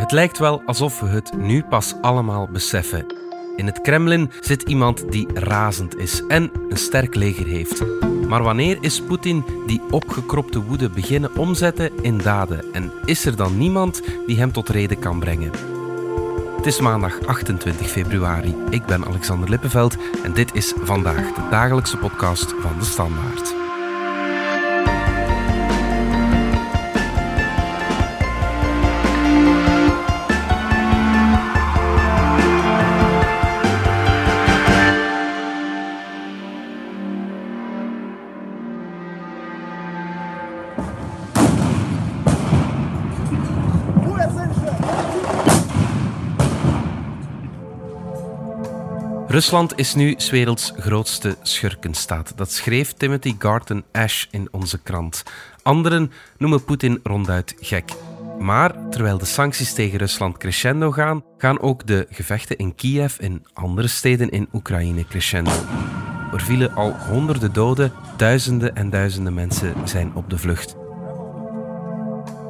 Het lijkt wel alsof we het nu pas allemaal beseffen. In het Kremlin zit iemand die razend is en een sterk leger heeft. Maar wanneer is Poetin die opgekropte woede beginnen omzetten in daden? En is er dan niemand die hem tot reden kan brengen? Het is maandag 28 februari. Ik ben Alexander Lippenveld en dit is vandaag de dagelijkse podcast van de Standaard. Rusland is nu 's werelds grootste schurkenstaat. Dat schreef Timothy Garton Ash in onze krant. Anderen noemen Poetin ronduit gek. Maar terwijl de sancties tegen Rusland crescendo gaan, gaan ook de gevechten in Kiev en andere steden in Oekraïne crescendo. Er vielen al honderden doden, duizenden en duizenden mensen zijn op de vlucht.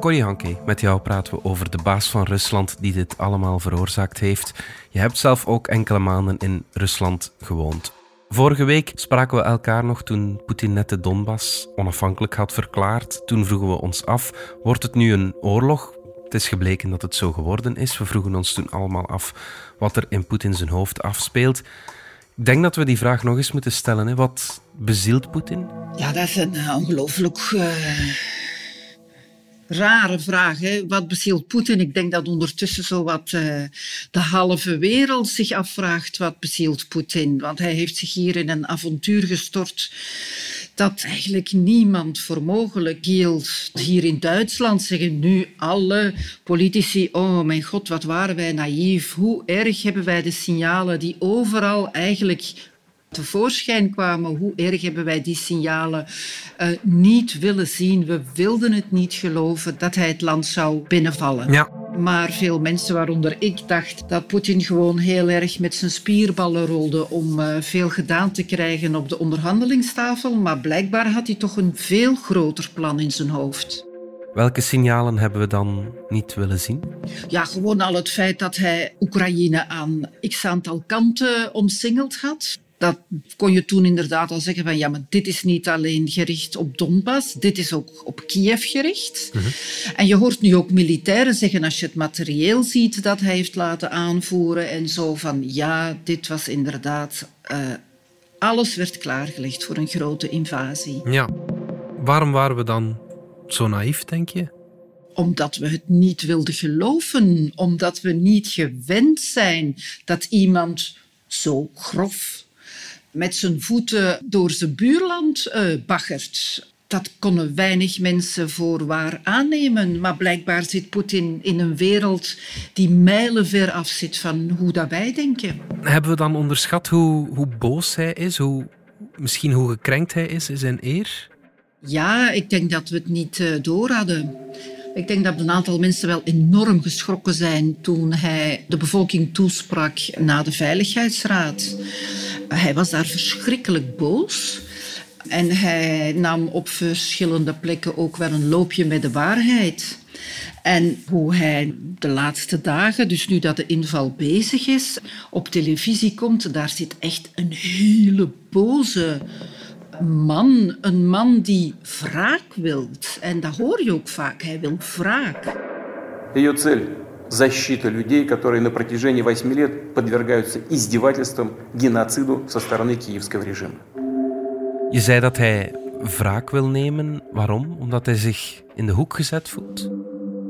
Corrie Hanke, met jou praten we over de baas van Rusland die dit allemaal veroorzaakt heeft. Je hebt zelf ook enkele maanden in Rusland gewoond. Vorige week spraken we elkaar nog toen Poetin net de Donbass onafhankelijk had verklaard. Toen vroegen we ons af: wordt het nu een oorlog? Het is gebleken dat het zo geworden is. We vroegen ons toen allemaal af wat er in Poetin zijn hoofd afspeelt. Ik denk dat we die vraag nog eens moeten stellen. Hè. Wat bezielt Poetin? Ja, dat is een ongelooflijk. Uh rare vraag. Hè? Wat bezielt Poetin? Ik denk dat ondertussen zo wat uh, de halve wereld zich afvraagt wat bezielt Poetin. Want hij heeft zich hier in een avontuur gestort dat eigenlijk niemand voor mogelijk hield. Hier in Duitsland zeggen nu alle politici: Oh mijn god, wat waren wij naïef. Hoe erg hebben wij de signalen die overal eigenlijk tevoorschijn kwamen. Hoe erg hebben wij die signalen uh, niet willen zien. We wilden het niet geloven dat hij het land zou binnenvallen. Ja. Maar veel mensen, waaronder ik, dacht dat Poetin gewoon heel erg met zijn spierballen rolde om uh, veel gedaan te krijgen op de onderhandelingstafel. Maar blijkbaar had hij toch een veel groter plan in zijn hoofd. Welke signalen hebben we dan niet willen zien? Ja, gewoon al het feit dat hij Oekraïne aan x aantal kanten omsingeld had dat kon je toen inderdaad al zeggen van ja, maar dit is niet alleen gericht op Donbass, dit is ook op Kiev gericht. Mhm. En je hoort nu ook militairen zeggen als je het materieel ziet dat hij heeft laten aanvoeren en zo van ja, dit was inderdaad, uh, alles werd klaargelegd voor een grote invasie. Ja, waarom waren we dan zo naïef, denk je? Omdat we het niet wilden geloven, omdat we niet gewend zijn dat iemand zo grof met zijn voeten door zijn buurland uh, baggert. Dat konden weinig mensen voor waar aannemen. Maar blijkbaar zit Poetin in een wereld die mijlenver af zit van hoe dat wij denken. Hebben we dan onderschat hoe, hoe boos hij is? Hoe, misschien hoe gekrenkt hij is in zijn eer? Ja, ik denk dat we het niet uh, door hadden. Ik denk dat een aantal mensen wel enorm geschrokken zijn toen hij de bevolking toesprak na de Veiligheidsraad. Hij was daar verschrikkelijk boos. En hij nam op verschillende plekken ook wel een loopje met de waarheid. En hoe hij de laatste dagen, dus nu dat de inval bezig is, op televisie komt, daar zit echt een hele boze man. Een man die wraak wil. En dat hoor je ook vaak, hij wil wraak. Ее цель защита людей, которые на протяжении 8 лет подвергаются издевательствам, геноциду со стороны киевского режима. Je zei dat hij wraak wil nemen. Waarom? Omdat hij zich in de hoek gezet voelt?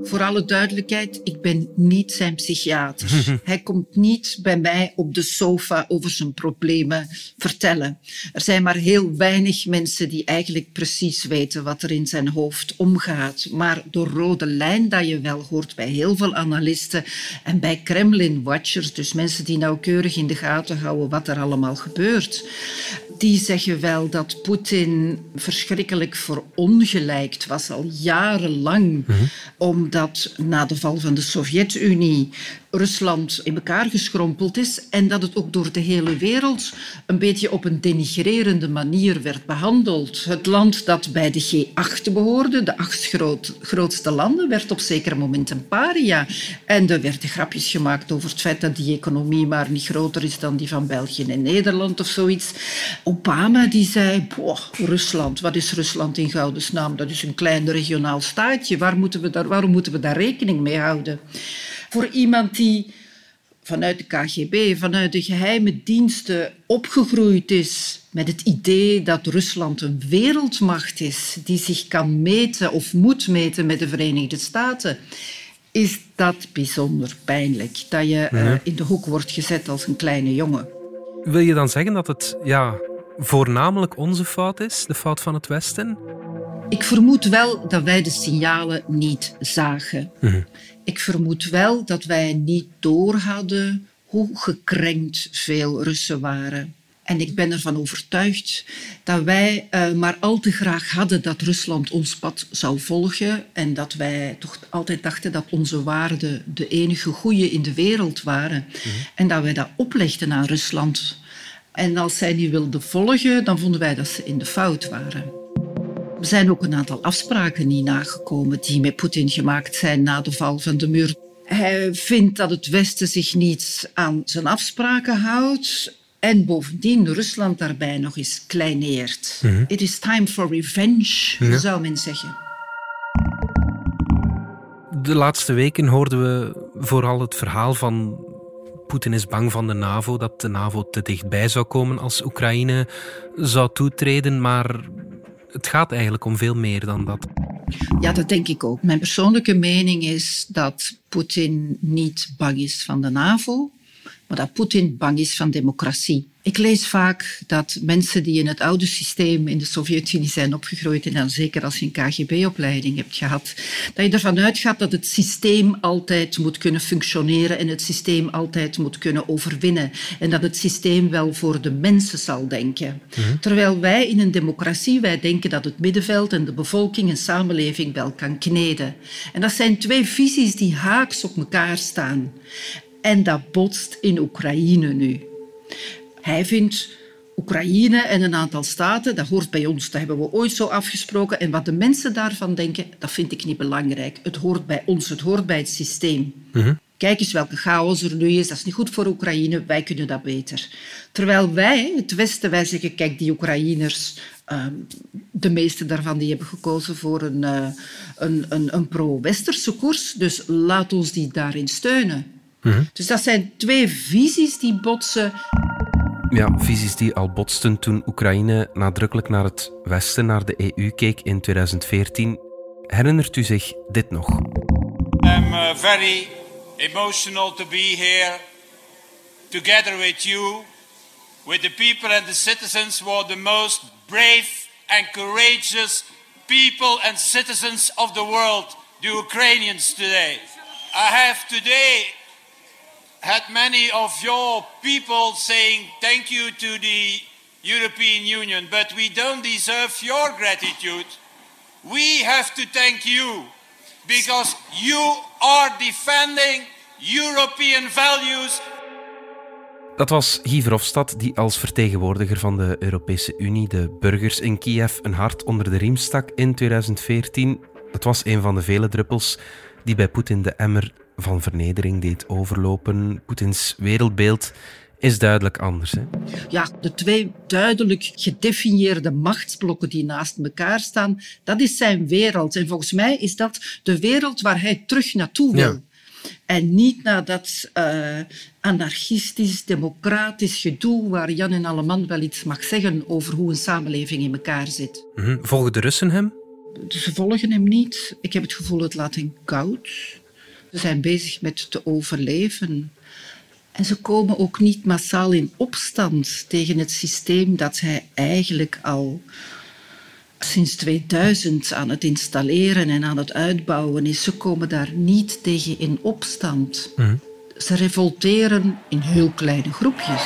Voor alle duidelijkheid, ik ben niet zijn psychiater. Hij komt niet bij mij op de sofa over zijn problemen vertellen. Er zijn maar heel weinig mensen die eigenlijk precies weten wat er in zijn hoofd omgaat. Maar de rode lijn dat je wel hoort bij heel veel analisten en bij Kremlin-watchers, dus mensen die nauwkeurig in de gaten houden wat er allemaal gebeurt, die zeggen wel dat Poetin verschrikkelijk verongelijkt was al jarenlang. Mm -hmm. Om dat na de val van de Sovjet-Unie Rusland in elkaar geschrompeld is en dat het ook door de hele wereld een beetje op een denigrerende manier werd behandeld. Het land dat bij de G8 behoorde, de acht groot, grootste landen, werd op zeker moment een paria. En er werden grapjes gemaakt over het feit dat die economie maar niet groter is dan die van België en Nederland of zoiets. Obama die zei, Rusland, wat is Rusland in naam? Dat is een klein regionaal staatje. Waar moeten we daar, waarom moeten we daar rekening mee houden? voor iemand die vanuit de KGB, vanuit de geheime diensten opgegroeid is met het idee dat Rusland een wereldmacht is die zich kan meten of moet meten met de Verenigde Staten, is dat bijzonder pijnlijk. Dat je uh, in de hoek wordt gezet als een kleine jongen. Wil je dan zeggen dat het ja, voornamelijk onze fout is, de fout van het Westen? Ik vermoed wel dat wij de signalen niet zagen. Mhm. Ik vermoed wel dat wij niet doorhadden hoe gekrenkt veel Russen waren. En ik ben ervan overtuigd dat wij uh, maar al te graag hadden dat Rusland ons pad zou volgen en dat wij toch altijd dachten dat onze waarden de enige goede in de wereld waren. Mhm. En dat wij dat oplegden aan Rusland. En als zij die wilden volgen, dan vonden wij dat ze in de fout waren. Er zijn ook een aantal afspraken niet nagekomen die met Poetin gemaakt zijn na de val van de muur. Hij vindt dat het Westen zich niet aan zijn afspraken houdt. En bovendien Rusland daarbij nog eens kleineert. Mm It is time for revenge, zou men zeggen. De laatste weken hoorden we vooral het verhaal van Poetin is bang van de NAVO, dat de NAVO te dichtbij zou komen als Oekraïne zou toetreden. Maar het gaat eigenlijk om veel meer dan dat. Ja, dat denk ik ook. Mijn persoonlijke mening is dat Poetin niet bang is van de NAVO, maar dat Poetin bang is van democratie. Ik lees vaak dat mensen die in het oude systeem in de Sovjet-Unie zijn opgegroeid, en dan zeker als je een KGB-opleiding hebt gehad, dat je ervan uitgaat dat het systeem altijd moet kunnen functioneren en het systeem altijd moet kunnen overwinnen. En dat het systeem wel voor de mensen zal denken. Mhm. Terwijl wij in een democratie, wij denken dat het middenveld en de bevolking en samenleving wel kan kneden. En dat zijn twee visies die haaks op elkaar staan. En dat botst in Oekraïne nu. Hij vindt Oekraïne en een aantal staten, dat hoort bij ons, dat hebben we ooit zo afgesproken. En wat de mensen daarvan denken, dat vind ik niet belangrijk. Het hoort bij ons, het hoort bij het systeem. Mhm. Kijk eens welke chaos er nu is, dat is niet goed voor Oekraïne, wij kunnen dat beter. Terwijl wij, het Westen, wij zeggen, kijk, die Oekraïners, ehm, de meeste daarvan die hebben gekozen voor een, uh, een, een, een pro-westerse koers, dus laat ons die daarin steunen. Mhm. Dus dat zijn twee visies die botsen. Ja, visies die al botsten toen Oekraïne nadrukkelijk naar het Westen, naar de EU keek in 2014. Herinnert u zich dit nog? I'm uh, very emotional to be here together with you, with the people and the citizens who are the most brave and courageous people and citizens of the world, the Ukrainians today. I have today had many of your people saying thank you to the European Union, but we don't deserve your gratitude. We have to thank you because you are defending European values. Dat was Guy Verhofstadt die als vertegenwoordiger van de Europese Unie de burgers in Kiev een hart onder de riem stak in 2014. Dat was een van de vele druppels die bij Poetin de emmer van vernedering deed overlopen. Poetins wereldbeeld is duidelijk anders. Hè? Ja, de twee duidelijk gedefinieerde machtsblokken die naast elkaar staan, dat is zijn wereld. En volgens mij is dat de wereld waar hij terug naartoe wil. En niet naar dat uh, anarchistisch, democratisch gedoe waar Jan en Alleman wel iets mag zeggen over hoe een samenleving in elkaar zit. Mhm. Volgen de Russen hem? Ze volgen hem niet. Ik heb het gevoel, het laat hen koud. Ze zijn bezig met te overleven. En ze komen ook niet massaal in opstand tegen het systeem dat hij eigenlijk al sinds 2000 aan het installeren en aan het uitbouwen is. Ze komen daar niet tegen in opstand. Mhm. Ze revolteren in heel kleine groepjes.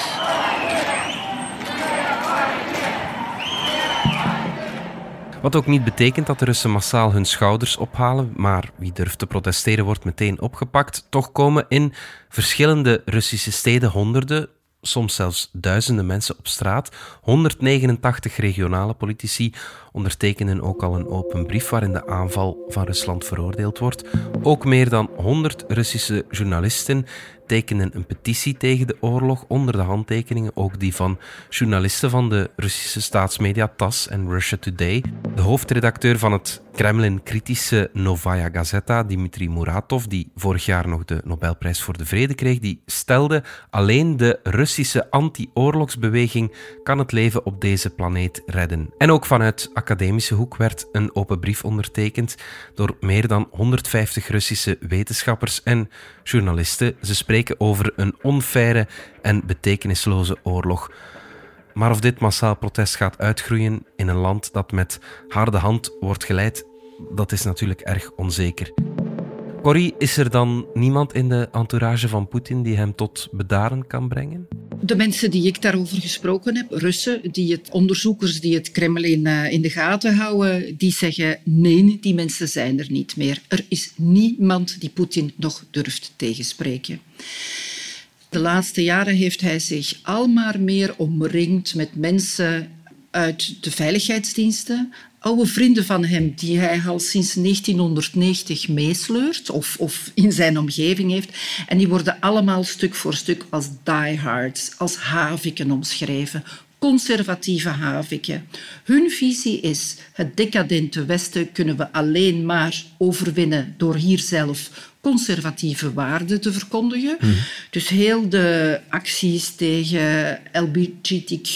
Wat ook niet betekent dat de Russen massaal hun schouders ophalen, maar wie durft te protesteren wordt meteen opgepakt. Toch komen in verschillende Russische steden honderden, soms zelfs duizenden mensen op straat. 189 regionale politici ondertekenen ook al een open brief waarin de aanval van Rusland veroordeeld wordt. Ook meer dan 100 Russische journalisten tekenen een petitie tegen de oorlog onder de handtekeningen, ook die van journalisten van de Russische staatsmedia TASS en Russia Today. De hoofdredacteur van het Kremlin-kritische Novaya Gazeta, Dmitri Muratov, die vorig jaar nog de Nobelprijs voor de Vrede kreeg, die stelde alleen de Russische anti-oorlogsbeweging kan het leven op deze planeet redden. En ook vanuit academische hoek werd een open brief ondertekend door meer dan 150 Russische wetenschappers en journalisten. Ze spreken over een onfaire en betekenisloze oorlog. Maar of dit massaal protest gaat uitgroeien in een land dat met harde hand wordt geleid, dat is natuurlijk erg onzeker. Corrie, is er dan niemand in de entourage van Poetin die hem tot bedaren kan brengen? De mensen die ik daarover gesproken heb, Russen, die het, onderzoekers die het Kremlin uh, in de gaten houden, die zeggen nee, die mensen zijn er niet meer. Er is niemand die Poetin nog durft tegenspreken. De laatste jaren heeft hij zich al maar meer omringd met mensen uit de veiligheidsdiensten, oude vrienden van hem die hij al sinds 1990 meesleurt of, of in zijn omgeving heeft. En die worden allemaal stuk voor stuk als diehards, als haviken omschreven. Conservatieve haviken. Hun visie is: het decadente Westen kunnen we alleen maar overwinnen door hier zelf conservatieve waarden te verkondigen. Mm. Dus heel de acties tegen LGBTQ,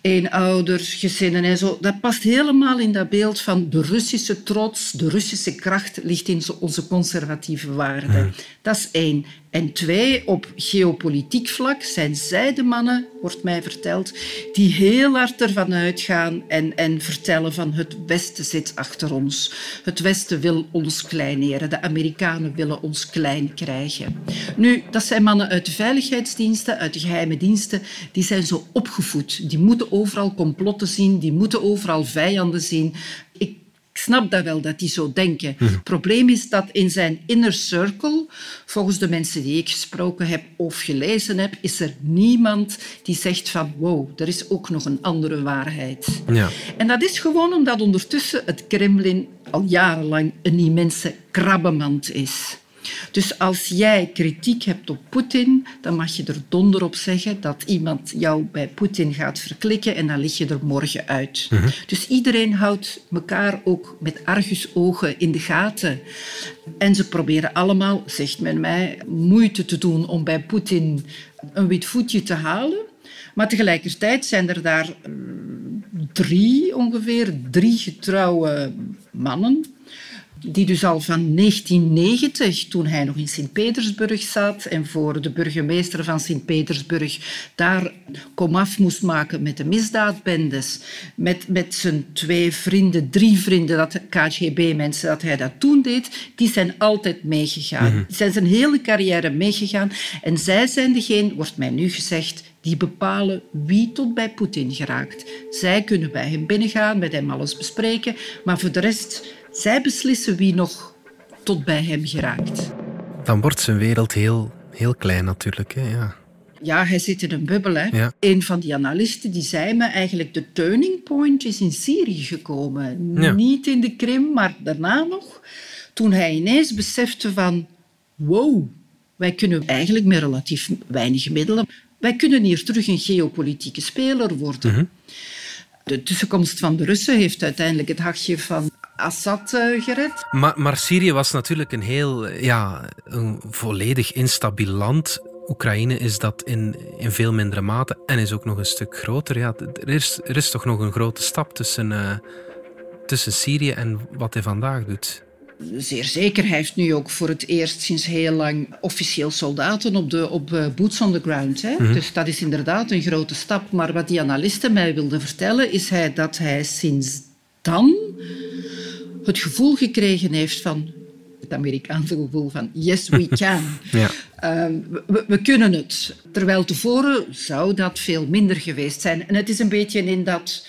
eenouders, gezinnen en zo, dat past helemaal in dat beeld van de Russische trots, de Russische kracht ligt in onze conservatieve waarden. Mm. Dat is één. En twee, op geopolitiek vlak zijn zij de mannen, wordt mij verteld, die heel hard ervan uitgaan en, en vertellen van het Westen zit achter ons. Het Westen wil ons kleineren. De Amerikanen willen ons klein krijgen. Nu, dat zijn mannen uit de veiligheidsdiensten, uit de geheime diensten, die zijn zo opgevoed. Die moeten overal complotten zien, die moeten overal vijanden zien. Snap dat wel, dat die zo denken. Mhm. Het probleem is dat in zijn inner circle, volgens de mensen die ik gesproken heb of gelezen heb, is er niemand die zegt van wow, er is ook nog een andere waarheid. Ja. En dat is gewoon omdat ondertussen het Kremlin al jarenlang een immense krabbenmand is. Dus als jij kritiek hebt op Poetin, dan mag je er donder op zeggen dat iemand jou bij Poetin gaat verklikken en dan lig je er morgen uit. Mhm. Dus iedereen houdt elkaar ook met argusogen in de gaten. En ze proberen allemaal, zegt men mij, moeite te doen om bij Poetin een wit voetje te halen. Maar tegelijkertijd zijn er daar mm, drie ongeveer, drie getrouwe mannen die dus al van 1990, toen hij nog in Sint-Petersburg zat en voor de burgemeester van Sint-Petersburg daar komaf moest maken met de misdaadbendes, met, met zijn twee vrienden, drie vrienden, dat KGB-mensen, dat hij dat toen deed, die zijn altijd meegegaan. Mm Die zijn zijn hele carrière meegegaan en zij zijn degene, wordt mij nu gezegd, die bepalen wie tot bij Poetin geraakt. Zij kunnen bij hem binnengaan, met hem alles bespreken, maar voor de rest zij beslissen wie nog tot bij hem geraakt. Dan wordt zijn wereld heel, heel klein natuurlijk. Hè? Ja. Ja, hij zit in een bubbel. Hè. Een van die analisten die zei me eigenlijk de turning point is in Syrië gekomen. Niet in de Krim, maar daarna nog. Toen hij ineens besefte van wow, wij kunnen eigenlijk met relatief weinig middelen, wij kunnen hier terug een geopolitieke speler worden. Mhm. De tussenkomst van de Russen heeft uiteindelijk het hachje van Assad uh, gered. Maar, maar, Syrië was natuurlijk een heel, ja, een volledig instabiel land. Oekraïne is dat in, in veel mindere mate en is ook nog een stuk groter. Ja, er, is, er is toch nog een grote stap tussen, uh, tussen Syrië en wat hij vandaag doet. Zeer zeker. Hij heeft nu ook voor het eerst sinds heel lang officieel soldaten op, de, op uh, boots on the ground. Hè? Mhm. Dus dat is inderdaad een grote stap. Maar wat die analisten mij wilden vertellen, is hij dat hij sinds dan het gevoel gekregen heeft van het Amerikaanse gevoel van yes, we can. ja. Ehm, we, we, kunnen het. Terwijl tevoren zou dat veel minder geweest zijn. En het is een beetje in dat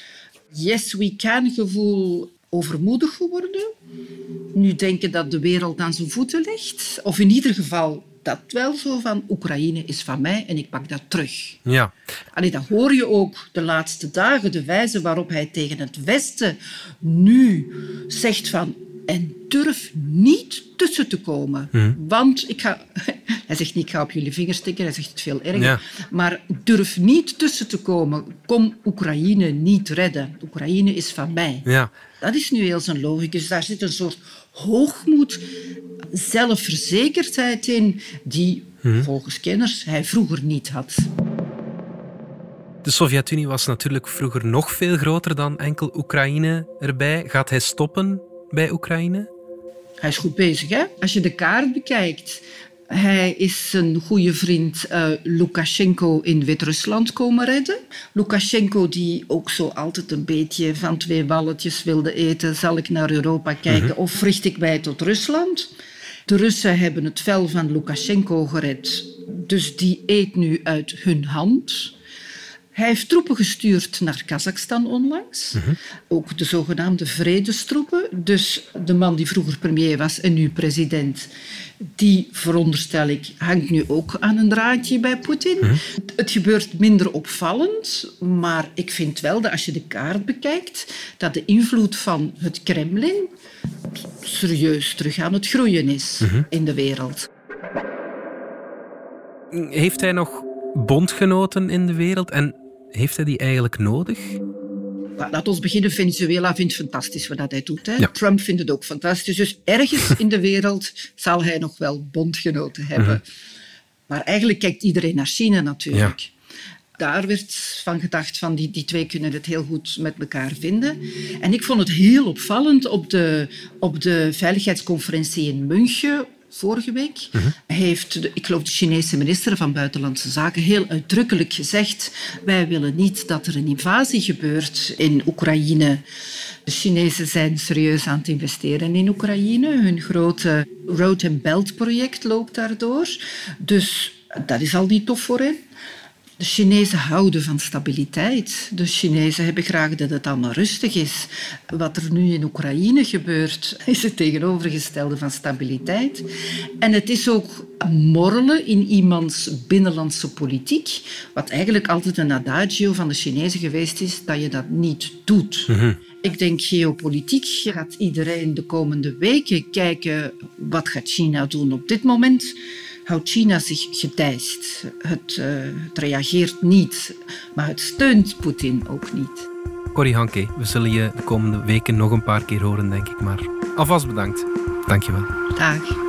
yes we can gevoel overmoedig geworden. Nu denken dat de wereld aan zijn voeten ligt. Of in ieder geval dat wel zo van Oekraïne is van mij en ik pak dat terug. Ja. Allee, dat hoor je ook de laatste dagen, de wijze waarop hij tegen het Westen nu zegt van en durf niet tussen te komen. Want ik ga... Hij zegt niet, ik ga op jullie vingers tikken. Hij zegt het veel erger. Ja. Maar durf niet tussen te komen. Kom Oekraïne niet redden. Oekraïne is van mij. Ja. Dat is nu heel zijn logicus. Daar zit een soort hoogmoed, zelfverzekerdheid in, die volgens kenners hij vroeger niet had. De Sovjet-Unie was natuurlijk vroeger nog veel groter dan enkel Oekraïne erbij. Gaat hij stoppen bij Oekraïne? Hij is goed bezig, hè? Als je de kaart bekijkt. Hij is zijn goede vriend eh, Lukashenko in Wit-Rusland komen redden. Lukashenko, die ook zo altijd een beetje van twee balletjes wilde eten. Zal ik naar Europa kijken of richt ik mij tot Rusland? De Russen hebben het vel van Lukashenko gered. Dus die eet nu uit hun hand. Hij heeft troepen gestuurd naar Kazachstan onlangs. Ook de zogenaamde vredestroepen. Dus de man die vroeger premier was en nu president, die veronderstel ik hangt nu ook aan een draadje bij Poetin. Het gebeurt minder opvallend, maar ik vind wel dat als je de kaart bekijkt, dat de invloed van het Kremlin serieus terug aan het groeien is in de wereld. Heeft hij nog bondgenoten in de wereld en heeft hij die eigenlijk nodig? Laat ons beginnen. Venezuela vindt het fantastisch wat hij doet. Hè? Ja. Trump vindt het ook fantastisch. Dus ergens in de wereld zal hij nog wel bondgenoten hebben. Maar eigenlijk kijkt iedereen naar China natuurlijk. Daar werd van gedacht van die, die twee kunnen het heel goed met elkaar vinden. En ik vond het heel opvallend op de, op de veiligheidsconferentie in München vorige week heeft, de, ik geloof de Chinese minister van Buitenlandse Zaken, heel uitdrukkelijk gezegd wij willen niet dat er een invasie gebeurt in Oekraïne. De Chinezen zijn serieus aan het investeren in Oekraïne. Hun grote Road and Belt project loopt daardoor. Dus dat is al niet tof voor hen. De Chinezen houden van stabiliteit. De Chinezen hebben graag dat het allemaal rustig is. Wat er nu in Oekraïne gebeurt, is het tegenovergestelde van stabiliteit. En het is ook morrelen in iemands binnenlandse politiek, wat eigenlijk altijd een adagio van de Chinezen geweest is, dat je dat niet doet. Ik denk geopolitiek gaat iedereen de komende weken kijken wat gaat China doen op dit moment houdt China zich gedijst. Het, eh, het reageert niet, maar het steunt Poetin ook niet. Corrie Hanke, we zullen je de komende weken nog een paar keer horen, denk ik. Maar alvast bedankt. Dankjewel. Dag.